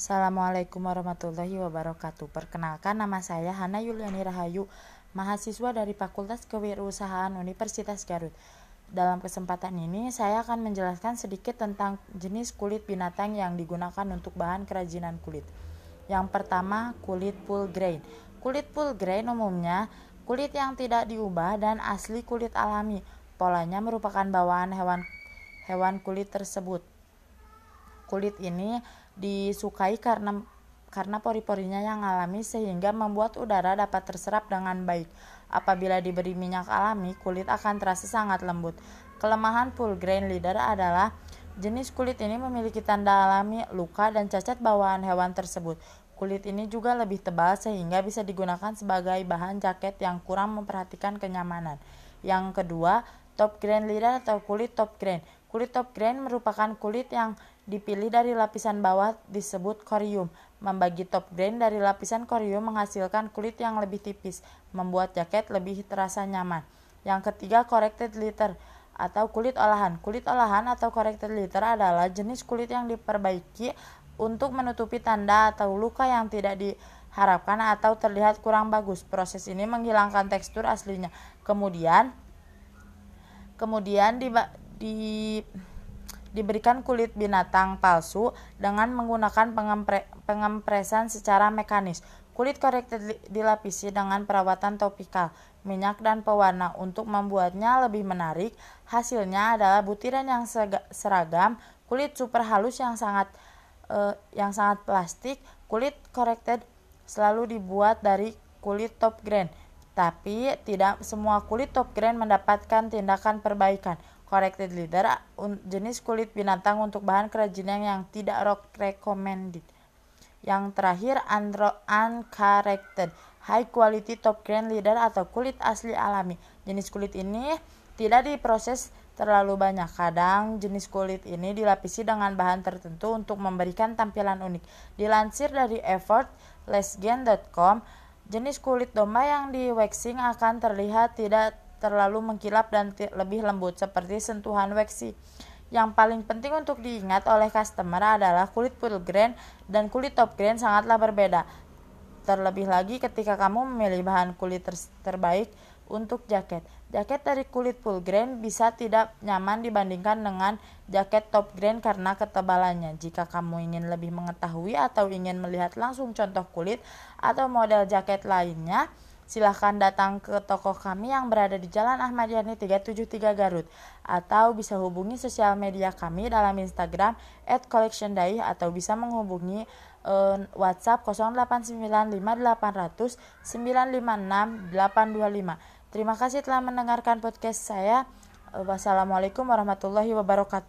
Assalamualaikum warahmatullahi wabarakatuh. Perkenalkan nama saya Hana Yuliani Rahayu, mahasiswa dari Fakultas Kewirausahaan Universitas Garut. Dalam kesempatan ini, saya akan menjelaskan sedikit tentang jenis kulit binatang yang digunakan untuk bahan kerajinan kulit. Yang pertama, kulit full grain. Kulit full grain umumnya kulit yang tidak diubah dan asli kulit alami. Polanya merupakan bawaan hewan hewan kulit tersebut. Kulit ini disukai karena karena pori-porinya yang alami sehingga membuat udara dapat terserap dengan baik. Apabila diberi minyak alami, kulit akan terasa sangat lembut. Kelemahan full grain leader adalah jenis kulit ini memiliki tanda alami, luka, dan cacat bawaan hewan tersebut. Kulit ini juga lebih tebal sehingga bisa digunakan sebagai bahan jaket yang kurang memperhatikan kenyamanan. Yang kedua, top grain leader atau kulit top grain. Kulit top grain merupakan kulit yang dipilih dari lapisan bawah disebut corium. Membagi top grain dari lapisan corium menghasilkan kulit yang lebih tipis, membuat jaket lebih terasa nyaman. Yang ketiga, corrected litter atau kulit olahan. Kulit olahan atau corrected litter adalah jenis kulit yang diperbaiki untuk menutupi tanda atau luka yang tidak diharapkan atau terlihat kurang bagus. Proses ini menghilangkan tekstur aslinya. Kemudian kemudian di, di diberikan kulit binatang palsu dengan menggunakan pengempre, pengempresan secara mekanis. Kulit korektif dilapisi dengan perawatan topikal, minyak dan pewarna untuk membuatnya lebih menarik. Hasilnya adalah butiran yang seragam, kulit super halus yang sangat uh, yang sangat plastik. Kulit corrected selalu dibuat dari kulit top grain tapi tidak semua kulit top grain mendapatkan tindakan perbaikan. Corrected leader jenis kulit binatang untuk bahan kerajinan yang tidak recommended. Yang terakhir andro uncorrected high quality top grain leader atau kulit asli alami. Jenis kulit ini tidak diproses terlalu banyak. Kadang jenis kulit ini dilapisi dengan bahan tertentu untuk memberikan tampilan unik. Dilansir dari effortlessgain.com, Jenis kulit domba yang di waxing akan terlihat tidak terlalu mengkilap dan lebih lembut seperti sentuhan waxy. Yang paling penting untuk diingat oleh customer adalah kulit full grain dan kulit top grain sangatlah berbeda. Terlebih lagi ketika kamu memilih bahan kulit ter terbaik untuk jaket. Jaket dari kulit full grain bisa tidak nyaman dibandingkan dengan jaket top grain karena ketebalannya. Jika kamu ingin lebih mengetahui atau ingin melihat langsung contoh kulit atau model jaket lainnya, silahkan datang ke toko kami yang berada di Jalan Ahmad Yani 373 Garut atau bisa hubungi sosial media kami dalam Instagram @collectionday atau bisa menghubungi uh, WhatsApp 0895580956 Terima kasih telah mendengarkan podcast saya. Wassalamualaikum warahmatullahi wabarakatuh.